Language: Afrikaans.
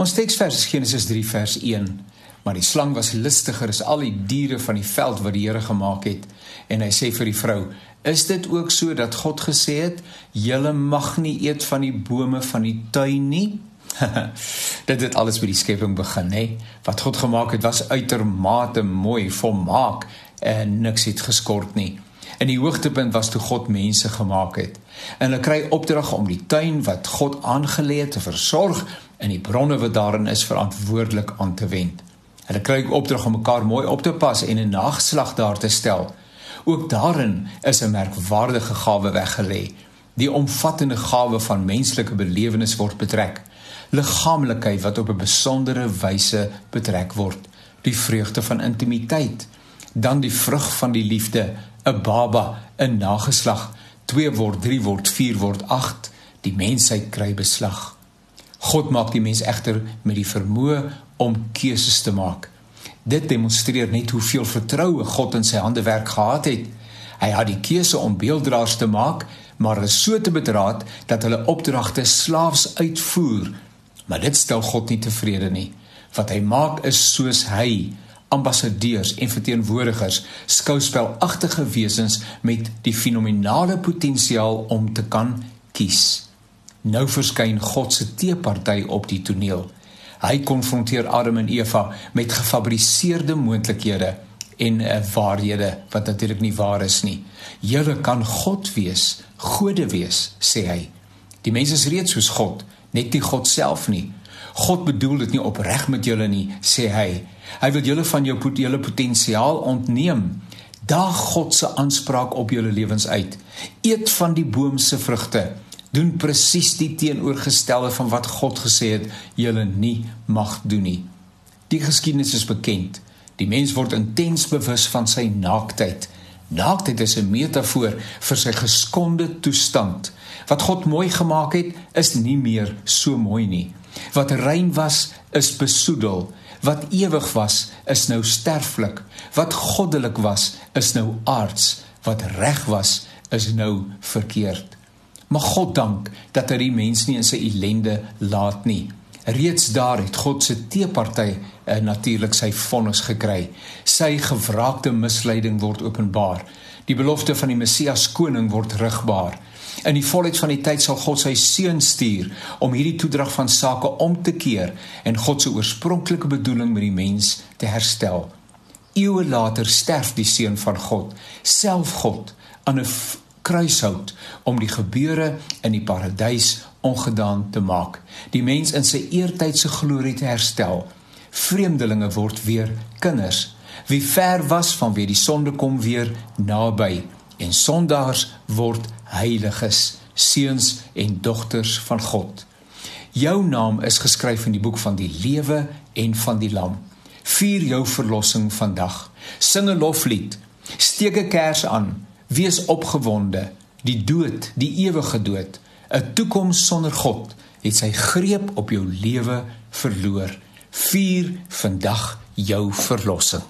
Ons teksvers is Genesis 3 vers 1. Maar die slang was listiger as al die diere van die veld wat die Here gemaak het. En hy sê vir die vrou: "Is dit ook so dat God gesê het: "Julle mag nie eet van die bome van die tuin nie"?" dit het alles by die skepping begin, hè. Wat God gemaak het was uitermate mooi, volmaak en niks het geskort nie. En die hoogtepunt was toe God mense gemaak het. En hulle kry opdrag om die tuin wat God aangelê het te versorg en die bronne wat daarin is verantwoordelik aan te wend. Hulle kry opdrag om mekaar mooi op te pas en 'n nageslag daar te stel. Ook daarin is 'n merkwaardige gawe weggelê. Die omvattende gawe van menslike belewenis word betrek. Liggaamlikheid wat op 'n besondere wyse betrek word. Die vreugde van intimiteit, dan die vrug van die liefde, 'n baba, 'n nageslag, 2 word 3 word 4 word 8, die mensheid kry beslag. God maak die mens egter met die vermoë om keuses te maak. Dit demonstreer net hoeveel vertroue God in sy handewerk gehad het. Hy het die keuse om beelddraers te maak, maar is so te bedraad dat hulle opdragte slaafs uitvoer. Maar dit stel God nie tevrede nie. Wat hy maak is soos hy ambassadeurs en verteenwoordigers, skouspelagtige wesens met die fenominale potensiaal om te kan kies. Nou verskyn God se teeparty op die toneel. Hy konfronteer Adam en Eva met gefabriseerde moontlikhede en uh, waarhede wat natuurlik nie waar is nie. Julle kan God wees, gode wees, sê hy. Die mense is reeds soos God, net nie God self nie. God bedoel dit nie opreg met julle nie, sê hy. Hy wil julle van jou hele potensiaal ontneem. Daag God se aanspraak op julle lewens uit. Eet van die boom se vrugte doen presies die teenoorgestelde van wat God gesê het julle nie mag doen nie. Die geskiedenis is bekend. Die mens word intens bewus van sy naaktheid. Naaktheid is 'n metafoor vir sy geskonde toestand. Wat God mooi gemaak het, is nie meer so mooi nie. Wat rein was, is besoedel. Wat ewig was, is nou sterflik. Wat goddelik was, is nou aards. Wat reg was, is nou verkeerd. Mag God dank dat hy die mens nie in sy ellende laat nie. Reeds daar het God se teeparty uh, natuurlik sy vonnis gekry. Sy gewraakte misleiding word openbaar. Die belofte van die Messias koning word rigbaar. In die volheid van die tyd sal God sy seun stuur om hierdie toedrag van sake om te keer en God se oorspronklike bedoeling met die mens te herstel. Eeue later sterf die seun van God, self God, aan 'n kruishout om die gebeure in die paradys ongedaan te maak. Die mens in sy eertydse glorie te herstel. Vreemdelinge word weer kinders. Wie ver was van wie die sonde kom weer naby en sondaars word heiliges, seuns en dogters van God. Jou naam is geskryf in die boek van die lewe en van die lam. Vier jou verlossing vandag. Sing 'n loflied. Steek 'n kers aan Wees opgewonde, die dood, die ewige dood, 'n toekoms sonder God, het sy greep op jou lewe verloor. Vier vandag jou verlossing.